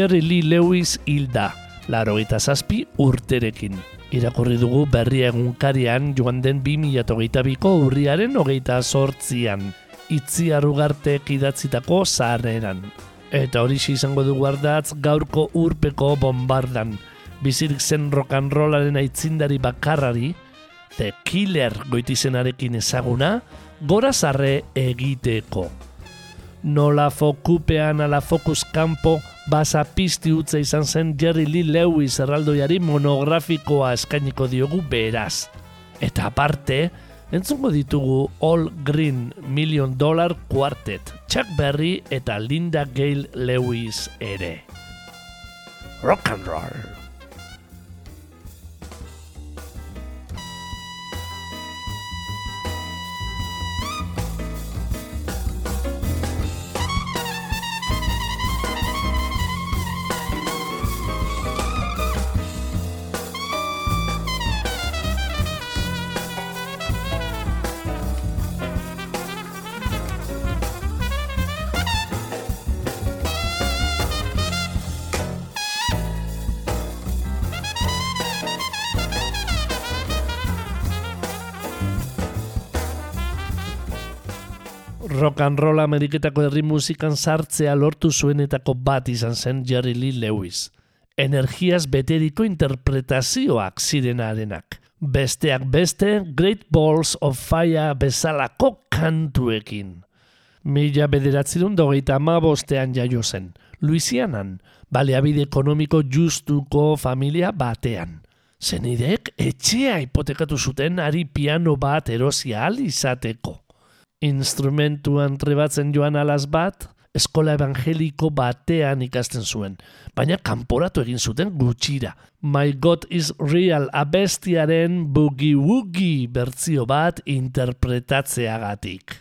Jerry Lee Lewis hilda, laro zazpi urterekin. Irakurri dugu berria egunkarian joan den 2008ko urriaren hogeita sortzian, itzi arrugartek idatzitako zaharreran. Eta hori izango dugu ardatz gaurko urpeko bombardan, bizirik zen rock'n'rollaren aitzindari bakarrari, The Killer goitizenarekin ezaguna, gora zarre egiteko. Nola fokupean ala fokus kampo basa pizti utza izan zen Jerry Lee Lewis erraldoiari monografikoa eskainiko diogu beraz. Eta aparte, entzungo ditugu All Green Million Dollar Quartet, Chuck Berry eta Linda Gale Lewis ere. Rock and roll! And roll ameriketako herri musikan sartzea lortu zuenetako bat izan zen Jerry Lee Lewis. Energiaz beteriko interpretazioak zirenarenak. Besteak beste, Great Balls of Fire bezalako kantuekin. Mila bederatzerun dogeita ama jaio zen. Louisianan, baleabide ekonomiko justuko familia batean. Zenidek, etxea hipotekatu zuten ari piano bat erosia izateko instrumentuan trebatzen joan alaz bat, eskola evangeliko batean ikasten zuen, baina kanporatu egin zuten gutxira. My God is Real abestiaren bugi-wugi bertzio bat interpretatzeagatik.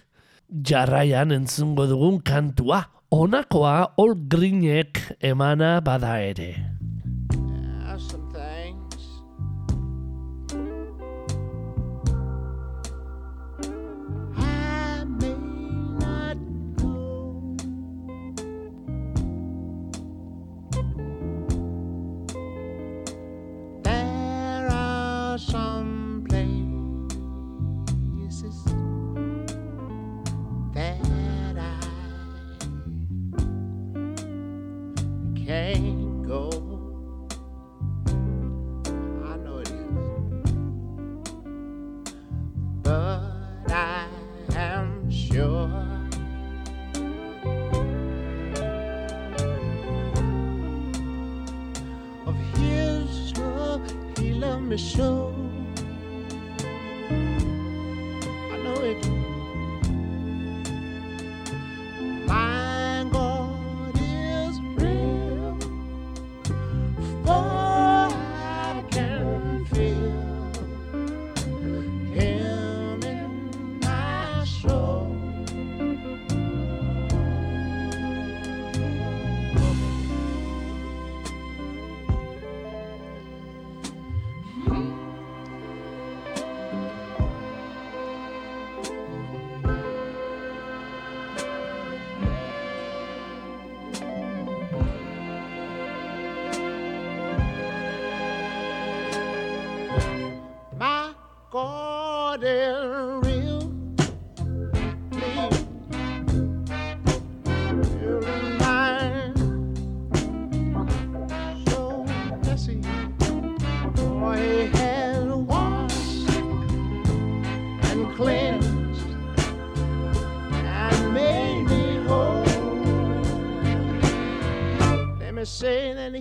Jarraian entzungo dugun kantua, onakoa All Greenek emana bada ere.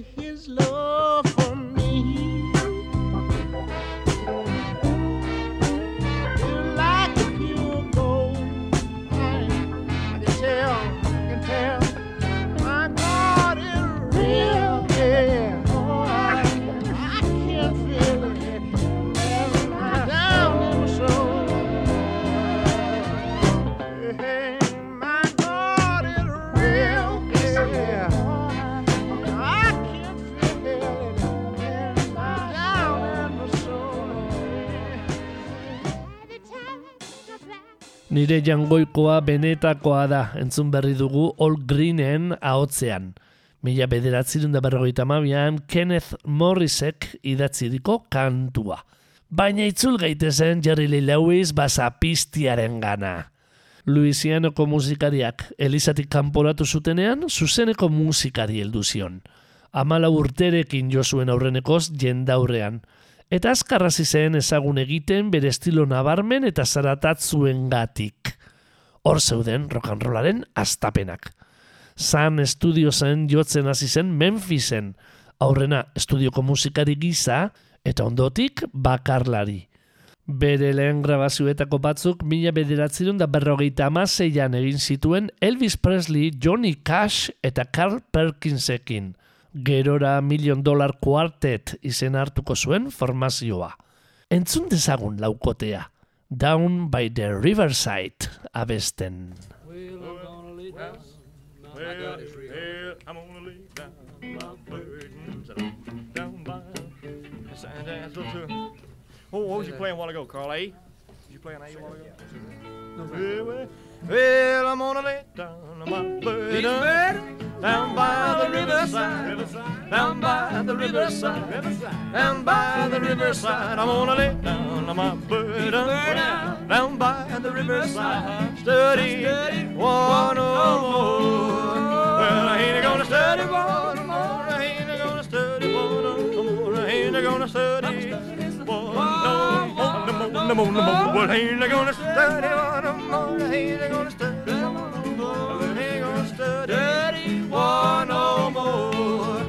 His Nire jangoikoa benetakoa da, entzun berri dugu All Greenen ahotzean. Mila bederatzirun da berrogeita mabian, Kenneth Morrisek idatziriko kantua. Baina itzul gaitezen Jerry Lee Lewis basapistiaren gana. Louisianako musikariak Elizatik kanporatu zutenean, zuzeneko musikari heldu zion. Amala urterekin jo zuen aurrenekoz jendaurrean. Eta azkarrazi zen ezagun egiten bere estilo nabarmen eta zaratatzuen gatik. Hor zeuden rollaren astapenak. San Studio zen jotzen hasi zen Memphisen, aurrena estudioko musikari gisa eta ondotik bakarlari. Bere lehen grabazioetako batzuk mila bederatzerun da berrogeita amaseian egin zituen Elvis Presley, Johnny Cash eta Carl Perkinsekin. Gerora Million Dollar Quartet izen hartuko zuen formazioa. Entzun dezagun laukotea. Down by the Riverside abesten. Well, well. Oh, what was you playing a while ago, Carl? A? Did you play an A a while ago? Well, well, well, I'm gonna lay down my burdens down by the riverside, down by the riverside, down by the riverside. I'm gonna lay down my burden down by the riverside, study one more. Well, I ain't gonna study one no more. I ain't gonna study one no more. I ain't gonna study one no more. No more, no more, no more. Well, I ain't gonna study one no more. I gonna study one no more.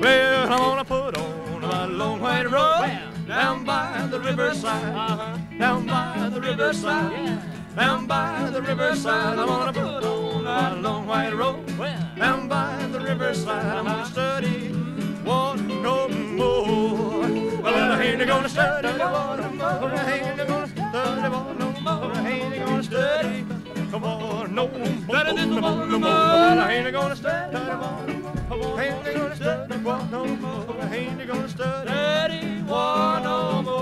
Well, I'm gonna put on my long white robe down by the riverside, down by the riverside, down by the riverside. I'm gonna put on my long white robe down by the riverside. I'm gonna study one no more. Well, I ain't gonna study one no more. I ain't gonna study one no more. I ain't gonna study. Come on, no more, no more, no more. I ain't gonna study no more. I ain't gonna study no more. I ain't gonna study one no more.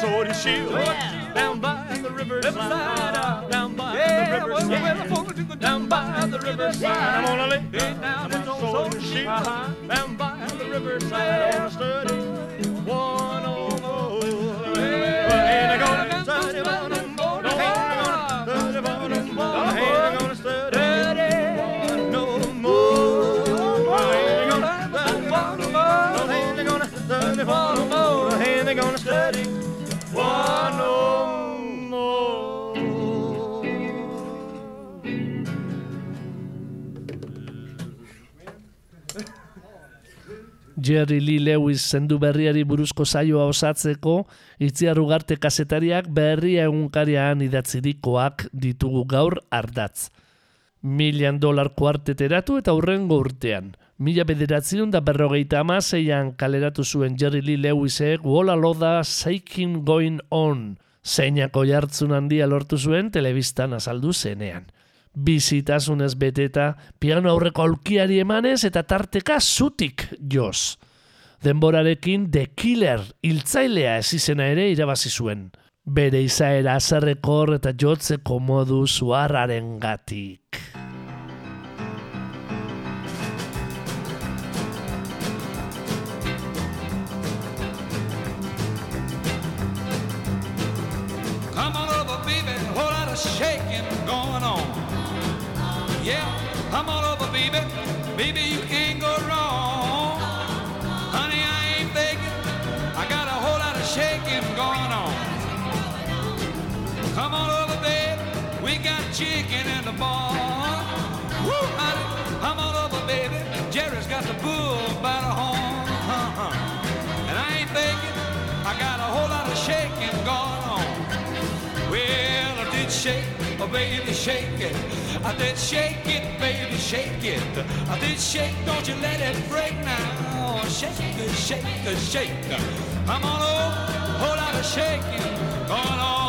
Sword and shield. Down by the riverside, down by the riverside, down by the riverside. I'm gonna lay down my sword and shield. down by the riverside. I'm gonna study Jerry Lee Lewis zendu berriari buruzko saioa osatzeko, itziar ugarte kasetariak berria egunkarian idatzirikoak ditugu gaur ardatz. Milian dolar kuarteteratu eta hurrengo urtean. Mila bederatzerun da berrogeita amaseian kaleratu zuen Jerry Lee Lewisek Wola Loda Shaking Going On, zeinako jartzun handia lortu zuen telebistan azaldu zenean. Bizitasunez beteta, piano aurreko aulkiari emanez eta tarteka zutik joz. Denborarekin The Killer hiltzailea ez izena ere irabazi zuen. Bere izaera azerrekor eta jotzeko modu zuarraren gatik. Baby, you can't go wrong. Honey, I ain't faking, I got a whole lot of shaking going on. Come on over, baby, we got chicken in the barn. Woo, honey, come on over, baby, Jerry's got the bull by the horn. Uh-huh. And I ain't faking, I got a whole lot of shaking going on. Well, I did shake, oh baby, shake it. I did shake it, baby, shake it. I did shake, don't you let it break now. Shake it, shake it, shake it. I'm on a whole lot of shaking going on.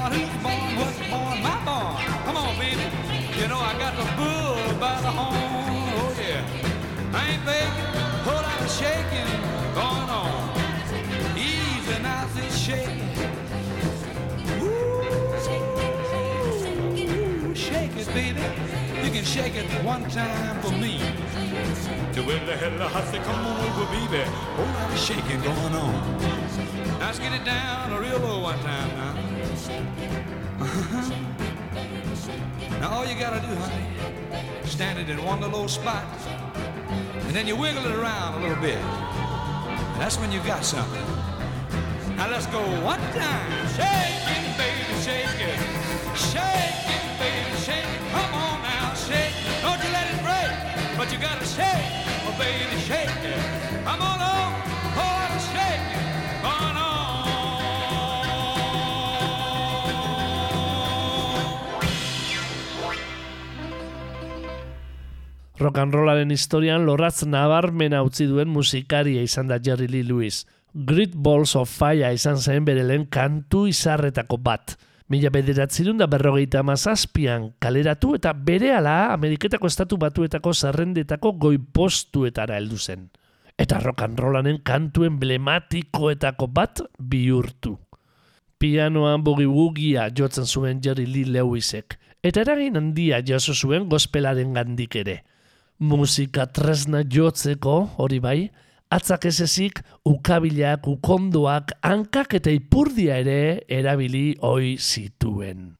Barn. Who's born? What's born? My barn. Come on, baby. You know I got the bull by the horn. Oh yeah. I ain't begging. Whole lot of shaking going on. Easy now, this shake. Ooh, shake it, baby. You can shake it one time for me. To win the hell I say, come on over, baby. Whole lot of shaking going on. Now let's get it down a real low one time now. Now all you gotta do, honey, stand it in one little spot, and then you wiggle it around a little bit. And That's when you got something. Now let's go one time. Shake it, baby, Rock and rollaren historian lorratz nabarmena utzi duen musikaria izan da Jerry Lee Lewis. Great Balls of Fire izan zen bere lehen kantu izarretako bat. Mila bederatzerun da berrogeita mazazpian kaleratu eta berehala Ameriketako estatu batuetako zerrendetako goipostuetara heldu zen. Eta rock and rollanen kantu emblematikoetako bat bihurtu. Pianoan bogi-bugia jotzen zuen Jerry Lee Lewisek, eta eragin handia jaso zuen gospelaren gandik ere. Musika tresna jotzeko, hori bai, atzak ez ezik, ukabilak, ukondoak, hankak eta ipurdia ere erabili oi zituen.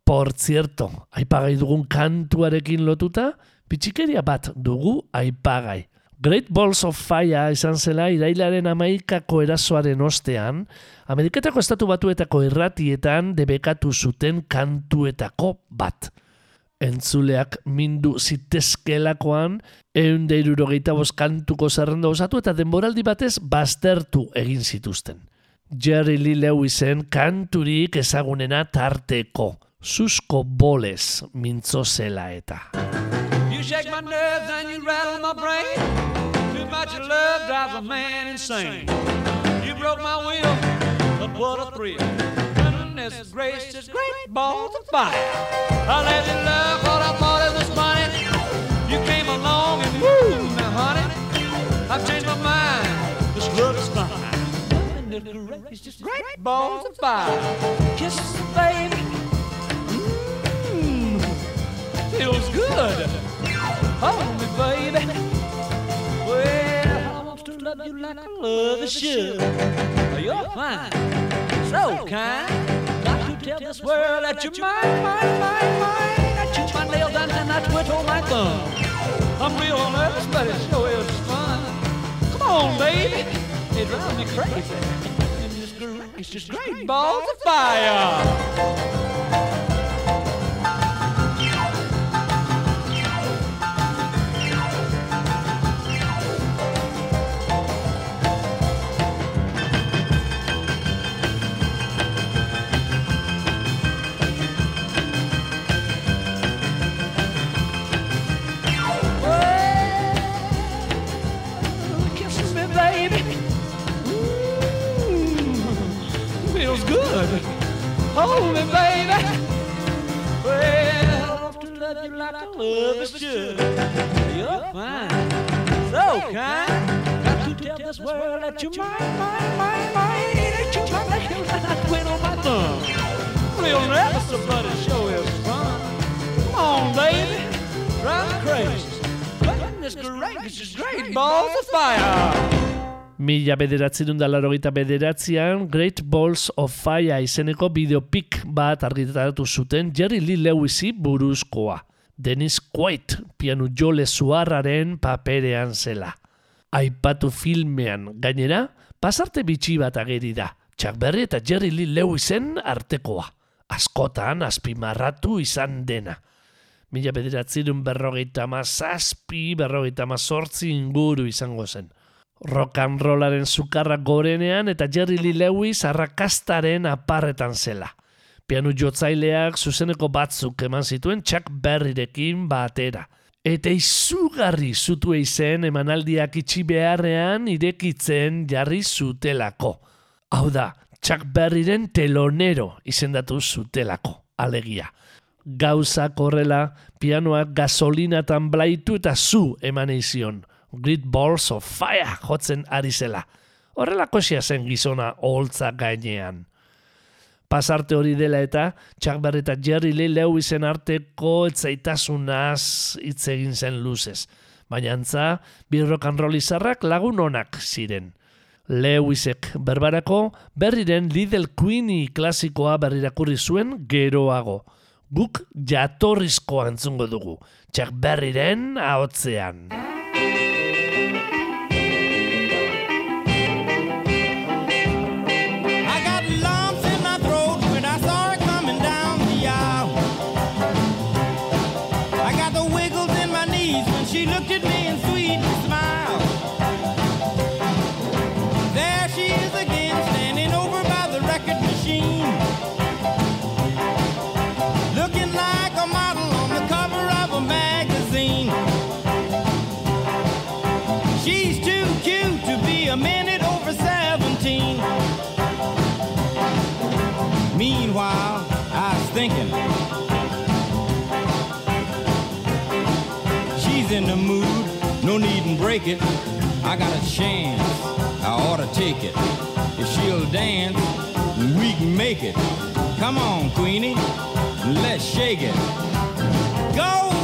Por cierto, aipagai dugun kantuarekin lotuta, pitxikeria bat dugu aipagai. Great Balls of Fire izan zela irailaren amaikako erasoaren ostean, Ameriketako estatu batuetako irratietan debekatu zuten kantuetako bat. Entzuleak mindu zitezkelakoan, eun deirurogeita kantuko zerrenda osatu eta denboraldi batez baztertu egin zituzten. Jerry Lee Lewisen kanturik ezagunena tarteko, susko bolez mintzo zela eta. You shake my nerves and you rattle my brain. Too much love drives a man insane. You broke my will, but what a thrill. Goodness gracious, great balls of fire. I let you love what I thought it was funny. You came along and woo, now honey, I've changed my mind. This love is fine. Goodness gracious, great balls of fire. Kisses, baby. Mmm, feels good. Hold me, baby. Well, I want to love you like I love a should. You're fine, so kind. Tell this world that you're mine, mine, mine, mine. I chew my nails and then I twiddle my thumb. I'm real nervous, but it sure is fun. Come on, baby. It drives me crazy. And this great, it's just great balls of fire. Hold me, baby. Well, to love you like I love is should. You're fine, so kind. Got to tell this world that you're mine, mine, mine, mine. That you're my nails and I twiddle my thumb. Real but it sure is fun. Come on, baby. Drive crazy. Goodness gracious, great balls of fire. Mila bederatzerun da larogeita bederatzean Great Balls of Fire izeneko bideopik bat argitaratu zuten Jerry Lee Lewisi buruzkoa. Dennis Quaid pianu jole zuarraren paperean zela. Aipatu filmean gainera, pasarte bitxi bat ageri da, Chuck Berry eta Jerry Lee Lewisen artekoa. Askotan azpimarratu izan dena. Mila bederatzirun berrogeita ma zazpi, berrogeita ma sortzi inguru izango zen. Rock and rollaren sukarra gorenean eta Jerry Lee Lewis arrakastaren aparretan zela. Pianu jotzaileak zuzeneko batzuk eman zituen Chuck Berryrekin batera. Eta izugarri zutu eizen emanaldiak itxi beharrean irekitzen jarri zutelako. Hau da, Chuck Berryren telonero izendatu zutelako, alegia. Gauzak horrela, pianoak gasolinatan blaitu eta zu eman eizion. Great Balls of Fire jotzen ari zela. Horrelako zen gizona oholtza gainean. Pasarte hori dela eta Chuck Berry eta Jerry Lee Lewisen arteko etzaitasunaz hitz egin zen luzez. Baina antza, bi rock and roll izarrak lagun onak ziren. Lewisek berbarako berriren Little Queenie klasikoa berrirakurri zuen geroago. Guk jatorrizko antzungo dugu. Chuck Berryren ahotzean. Break it. I got a chance, I ought to take it. If she'll dance, we can make it. Come on, Queenie, let's shake it. Go, go,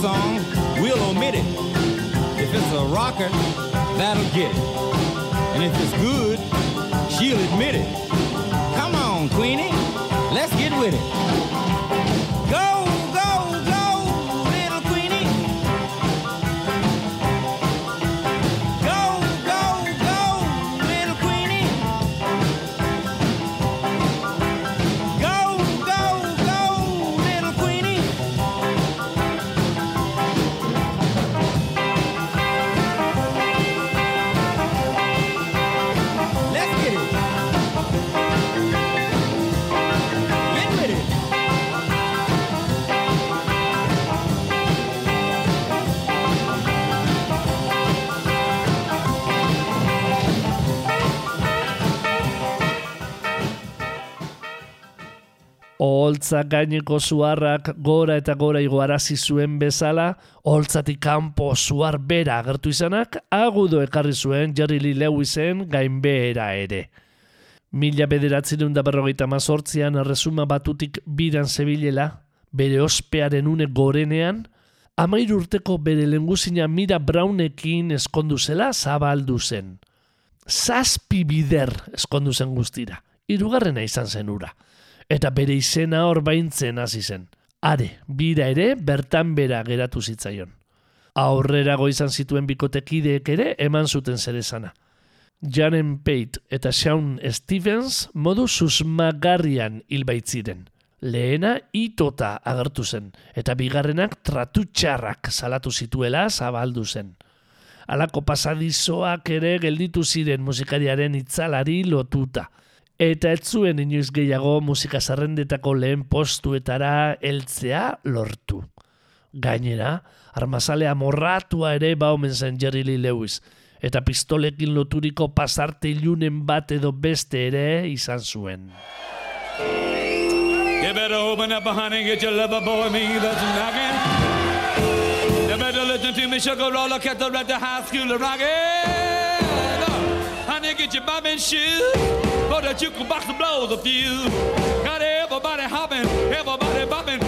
song, we'll omit it. If it's a rocker, that'll get it. And if it's good, she'll admit it. Come on, Queenie, let's get with it. Oholtza gaineko zuarrak gora eta gora igoarazi zuen bezala, oholtzatik kanpo zuar bera agertu izanak, agudo ekarri zuen Jerry Lee Lewisen gainbehera ere. Mila bederatzen da berrogeita mazortzian erresuma batutik bidan zebilela, bere ospearen une gorenean, amairu urteko bere lenguzina Mira Brownekin eskondu zela zabaldu zen. Zazpi bider eskondu zen guztira, hirugarrena izan zen ura eta bere izena hor baintzen hasi zen. Are, bira ere bertan bera geratu zitzaion. Aurrerago izan zituen bikotekideek ere eman zuten zerezana. Janen Pate eta Sean Stevens modu susmagarrian hil baitziren. Lehena itota agertu zen, eta bigarrenak tratutxarrak salatu zituela zabaldu zen. Alako pasadizoak ere gelditu ziren musikariaren itzalari lotuta – eta ez zuen inoiz gehiago musika zerrendetako lehen postuetara heltzea lortu. Gainera, armazalea morratua ere baumen zen Jerry Lee Lewis, eta pistolekin loturiko pasarte ilunen bat edo beste ere izan zuen. You better open up, honey, get your lover boy, me that's knocking. You better listen to me, sugar roller, cat at the high school rockin'. Honey, get your bobbin shoes, so that you can box the blows a few. Got everybody hopping, everybody bopping.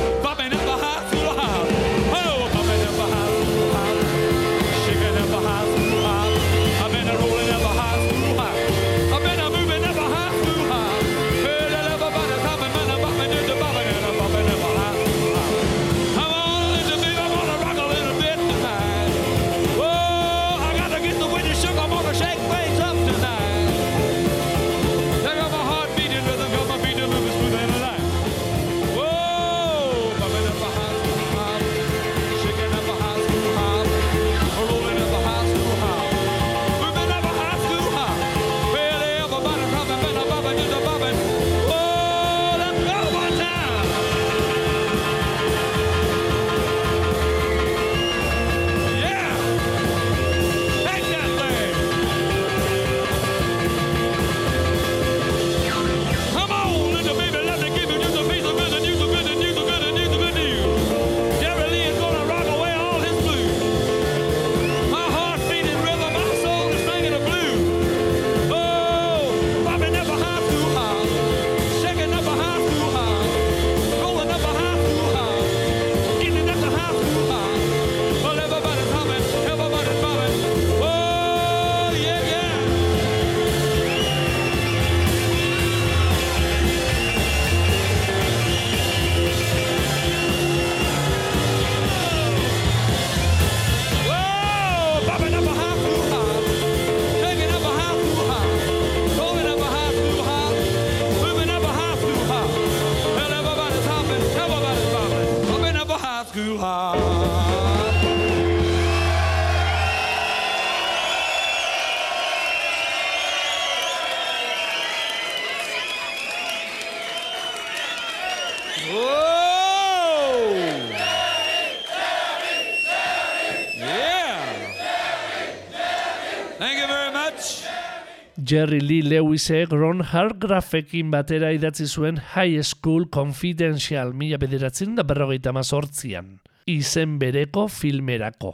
Jerry Lee Lewisek Ron Hargrafekin batera idatzi zuen High School Confidential mila bederatzen da berrogeita mazortzian, izen bereko filmerako.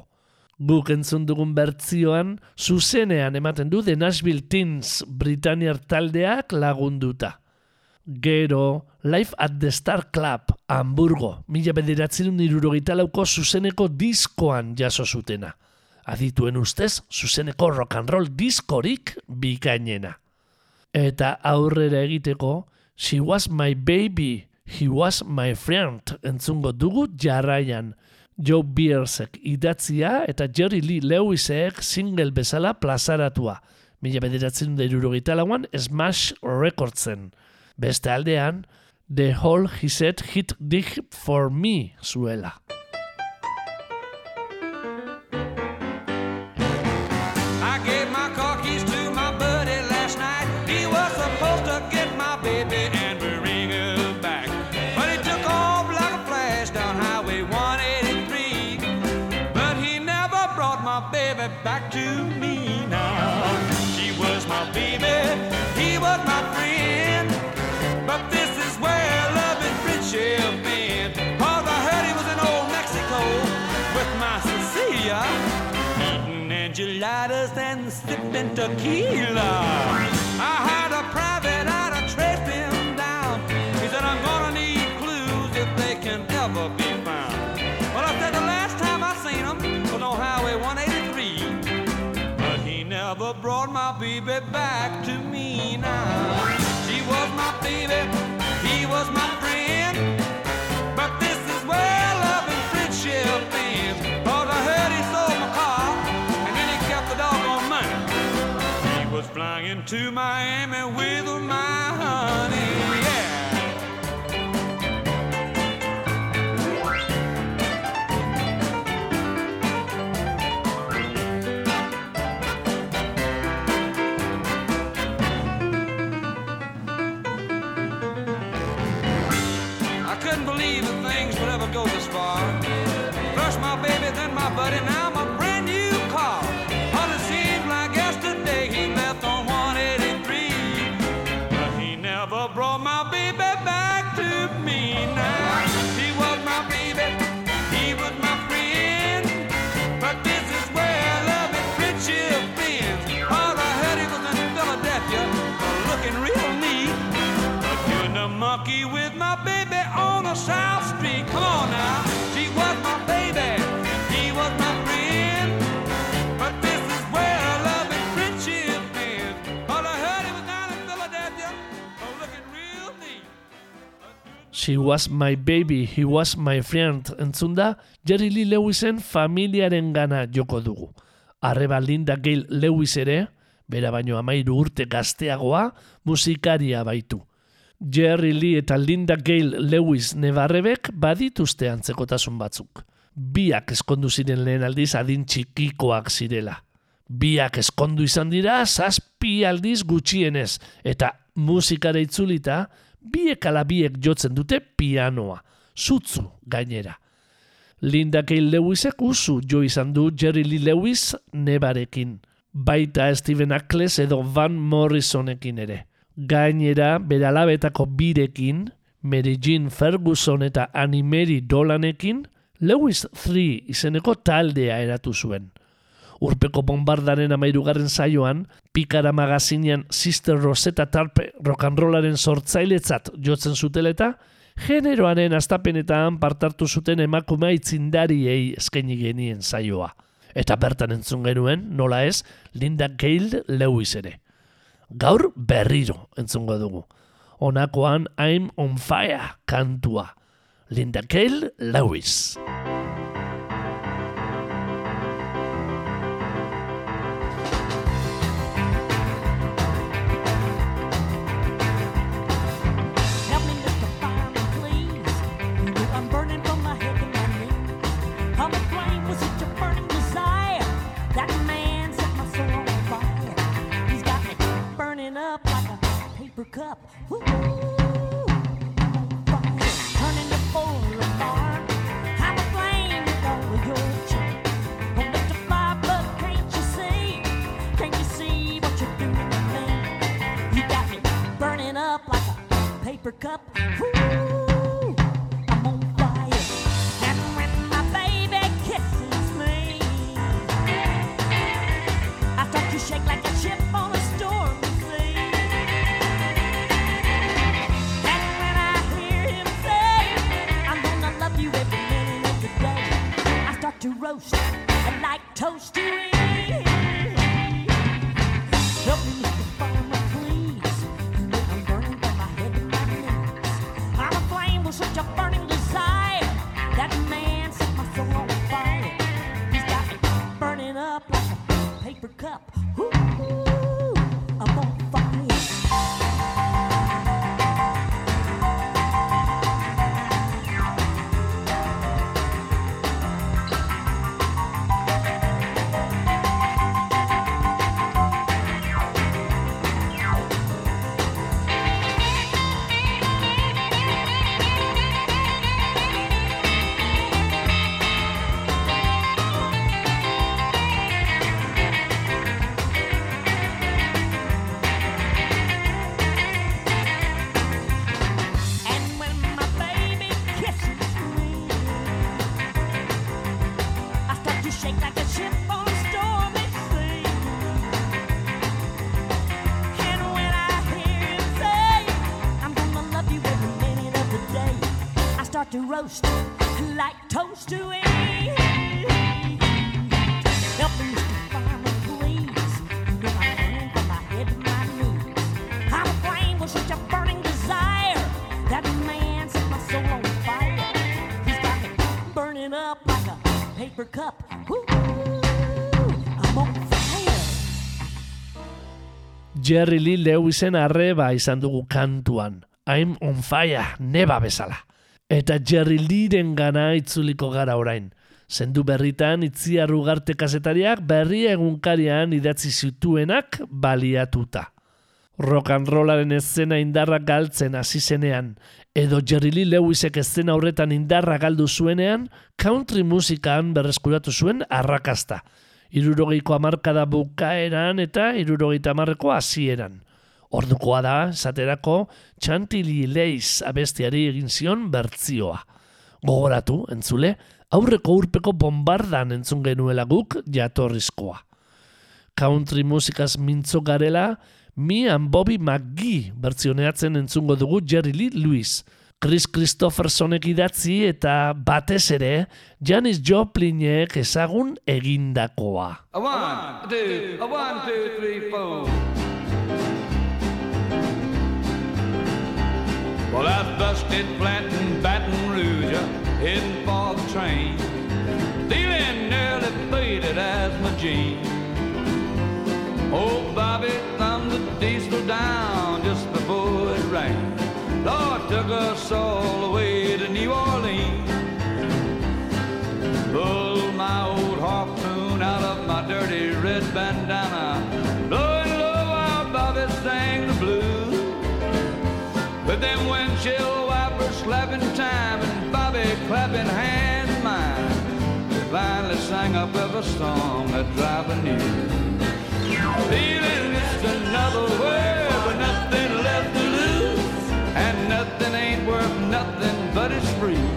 Guk entzun dugun bertzioan, zuzenean ematen du The Nashville Teens Britanniar taldeak lagunduta. Gero, Life at the Star Club, Hamburgo, mila bederatzen irurogeita lauko zuzeneko diskoan jaso zutena. Adituen ustez, zuzeneko rock and roll diskorik bikainena. Eta aurrera egiteko, She was my baby, he was my friend, entzungo dugu jarraian. Joe Beersek idatzia eta Jerry Lee Lewisek single bezala plazaratua. Mila bederatzen da irurogeita lauan Smash Recordsen. Beste aldean, The Whole He Said Hit Dig For Me zuela. Enchiladas and sipping tequila. I had a private eye to trace him down. He said, I'm gonna need clues if they can ever be found. Well, I said the last time I seen him was on Highway 183. But he never brought my baby back to me now. She was my baby, he was my flying to Miami with my honey, South Street. Come on now, she was my baby, he was my friend. But this is where love and friendship ends. All I heard he was down in Philadelphia, looking real neat. She was my baby, he was my friend. Entzunda, Jerry Lee Lewisen familiaren gana joko dugu. Arreba Linda Gale Lewis ere, bera baino amairu urte gazteagoa, musikaria baitu. Jerry Lee eta Linda Gale Lewis nebarrebek badituzte antzekotasun batzuk. Biak eskondu ziren lehen aldiz adin txikikoak zirela. Biak eskondu izan dira zazpi aldiz gutxienez, eta musikara itzulita, biek ala biek jotzen dute pianoa, zutzu gainera. Linda Gale Lewisek usu jo izan du Jerry Lee Lewis nebarekin, baita Steven Ackles edo Van Morrisonekin ere. Gainera, bere alabetako birekin, Mary Jean Ferguson eta Annie Mary Dolanekin, Lewis 3 izeneko taldea eratu zuen. Urpeko bombardaren amairugarren saioan, Pikara magazinean Sister Rosetta Tarpe rock'n'rollaren sortzailetzat jotzen zuteleta, generoaren astapenetan partartu zuten emakume itzindariei eskaini genien saioa. Eta bertan entzun genuen, nola ez, Linda Gale Lewis ere. Gaur berriro entzungo dugu. Honakoan I'm on fire kantua. Linda Gale Lewis. Paper cup. Woo! Turning the. I'm of your charm. Can't you see? Can't you see what you're to me? You got me burning up like a paper cup. Ooh, roast and like toast to it. Help me, Mr. Farmer, please. You know I'm burning from my head to my knees. I'm aflame with such a burning desire. That man set my soul on fire. He's got me burning up like a paper cup. Paper cup. Ooh, I'm on. Jerry Lee Lewisen arreba izan dugu kantuan. I'm on fire, neba bezala. Eta Jerry Leeren gana itzuliko gara orain. Zendu berritan itziar ugarte kazetariak berri egunkarian idatzi zituenak baliatuta. Rock and rollaren eszena indarra galtzen hasi zenean, edo Jerry Lee Lewisek eszena horretan indarra galdu zuenean, country musikan berreskuratu zuen arrakasta. Irurogeiko amarkada bukaeran eta irurogeita amarreko hasieran. Ordukoa da, esaterako, Chantilly Lace abestiari egin zion bertzioa. Gogoratu, entzule, aurreko urpeko bombardan entzun genuela guk jatorrizkoa. Country musikaz mintzo garela, Mi and Bobby McGee bertzioneatzen entzungo dugu Jerry Lee Lewis. Chris Christophersonek idatzi eta batez ere Janis Joplinek ezagun egindakoa. A one, two, a one, two, three, four. Well, I busted flat in Baton Rouge, heading for the train. Feeling nearly faded as my jeans. Oh, Bobby diesel down just before it rained. Lord took us all the way to New Orleans. Pulled my old harpoon out of my dirty red bandana. Blowing low while Bobby sang the blues. With them windshield wipers slapping time and Bobby clapping hands mine. Finally sang up every song that driver knew. Feeling another but nothing left to lose. And nothing ain't worth nothing but it's free.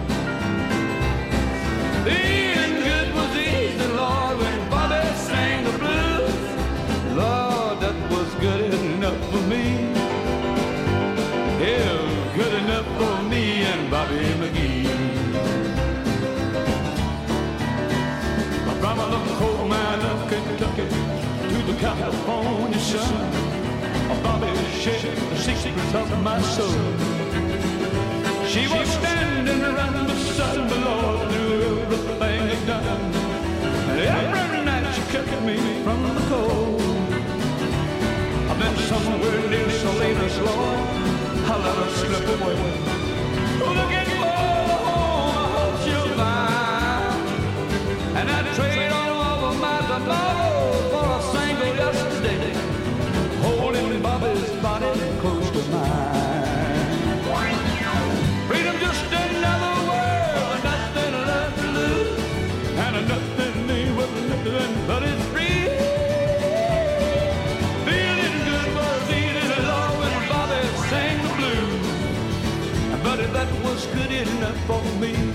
Good was easy, Lord, when Bobby sang the blues. Lord, that was good enough for me. California sun, Bobby shared the secrets of my soul. She was standing around the Lord through everything I'd done. And every night she kept me from the cold. I've been somewhere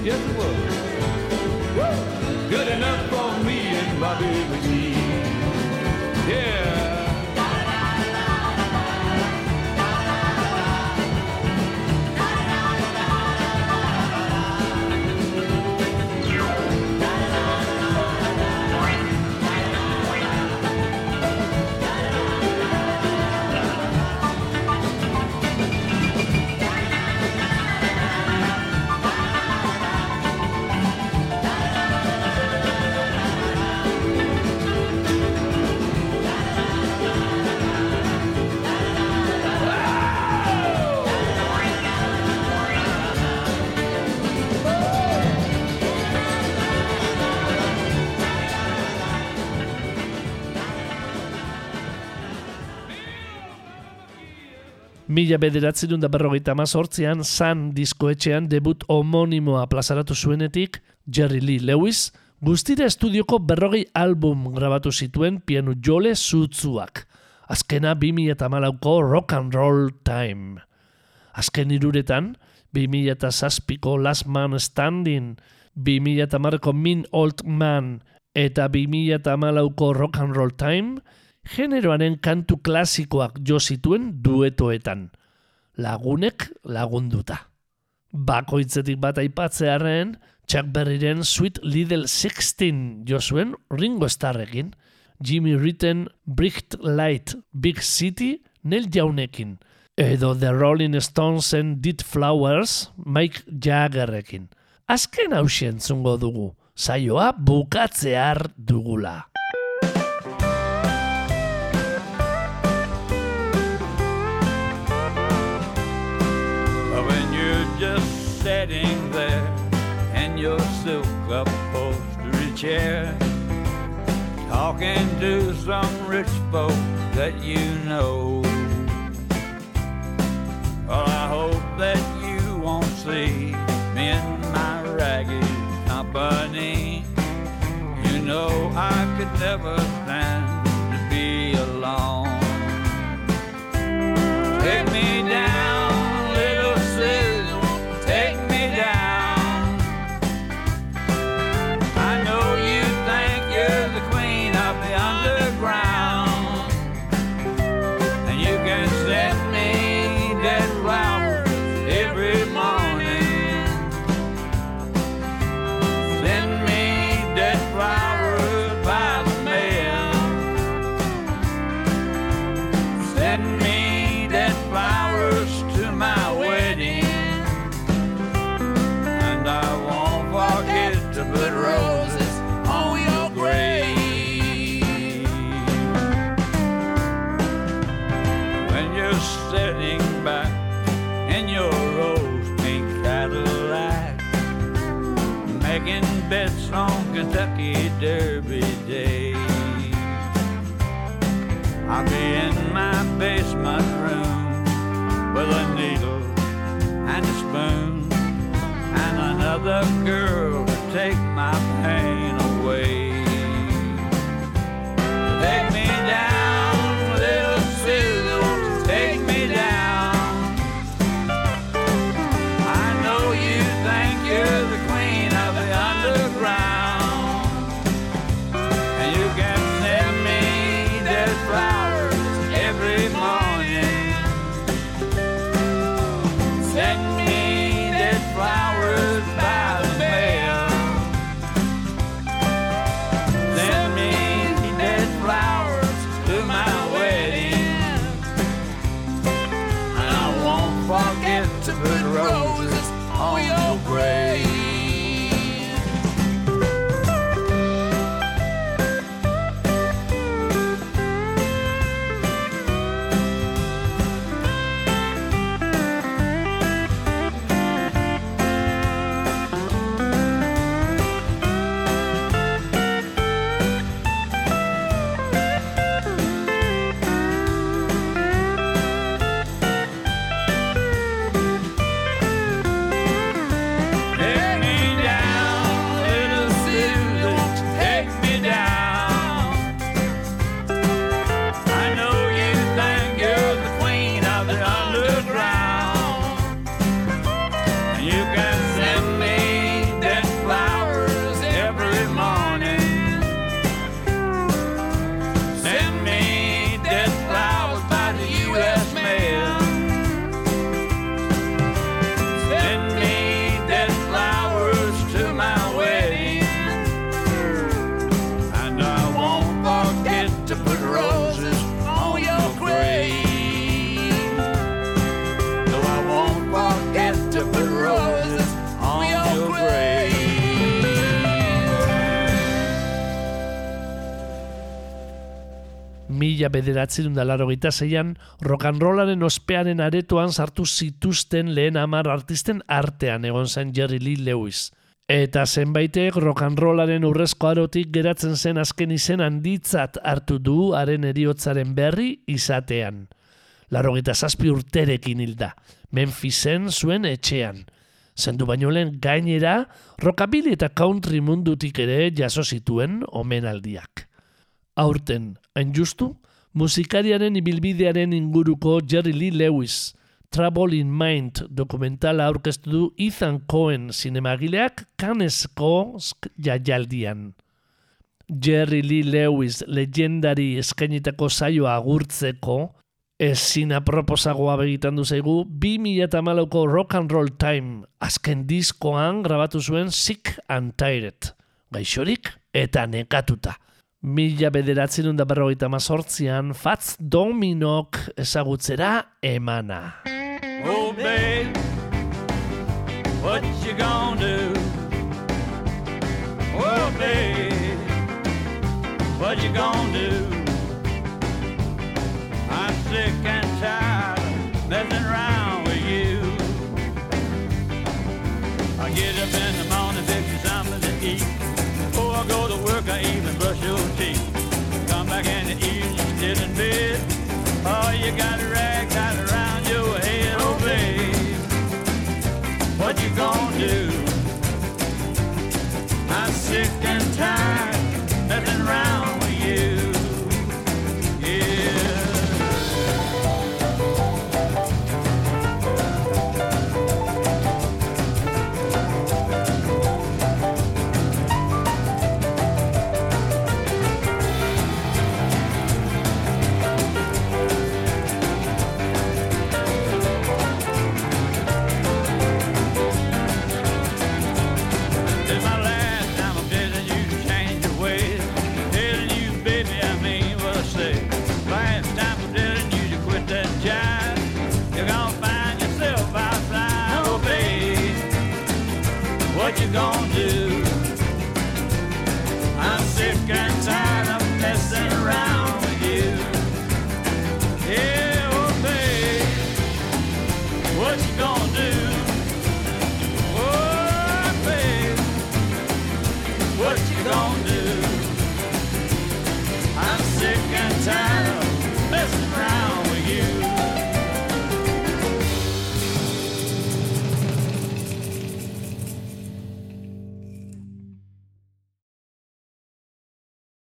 yes it was. Woo! Good enough for me and Bobby McGee. Mila bederatzerun da berrogeita amazortzian, San diskoetxean debut homonimoa plazaratu zuenetik, Jerry Lee Lewis, guztira estudioko berrogei album grabatu zituen piano jole zutzuak. Azkena 2000 eta malauko Rock and Roll Time. Azken iruretan, 2000 eta zazpiko Last Man Standing, 2000 eta marreko Min Old Man eta 2000 eta malauko Rock and Roll Time, generoaren kantu klasikoak jo zituen duetoetan. Lagunek lagunduta. Bakoitzetik bat aipatzearen, Chuck Berryren Sweet Little Sixteen jo zuen Ringo Starrekin, Jimmy Ritten Bricht Light Big City Neil Jaunekin, edo The Rolling Stonesen Dead Flowers Mike Jaggerrekin. Azken hausien zungo dugu, saioa bukatzear dugula. upholstery chair, talking to some rich folk that you know. Well, I hope that you won't see me in my ragged company. You know I could never stand to be alone. Take me down. Kentucky Derby Day. I'll be in my basement room with a needle and a spoon and another girl Bederatzerun da larogeita zeian, rock'n'rollaren ospearen aretoan sartu zituzten lehen amar artisten artean egon zen Jerry Lee Lewis. Eta zenbaitek rock'n'rollaren urrezko arotik geratzen zen azken izen handitzat hartu du haren eriotzaren berri izatean. Larogeita zazpi urterekin hilda, Memphisen zuen etxean. Zendu baino lehen gainera, rockabilly eta country mundutik ere jaso zituen omenaldiak. Aurten, hain justu, musikariaren ibilbidearen inguruko Jerry Lee Lewis, Trouble in Mind dokumentala aurkeztu du Ethan Cohen zinemagileak kanesko jaialdian. Jerry Lee Lewis legendari eskainitako saioa agurtzeko, ezin aproposagoa begitan du zaigu 2008ko Rock and Roll Time azken diskoan grabatu zuen Sick and Tired. Gaixorik eta nekatuta. Mila bederatzen berrogeita mazortzian, Fats Dominok ezagutzera emana. Oh, babe, what you gonna do? Oh, babe, what you gonna do? I'm sick and tired of messing around with you. I get up in the morning, fix you something to eat. Before I go to work, you got rags rag tied around your head, oh babe, what you gonna do? I'm sick and tired.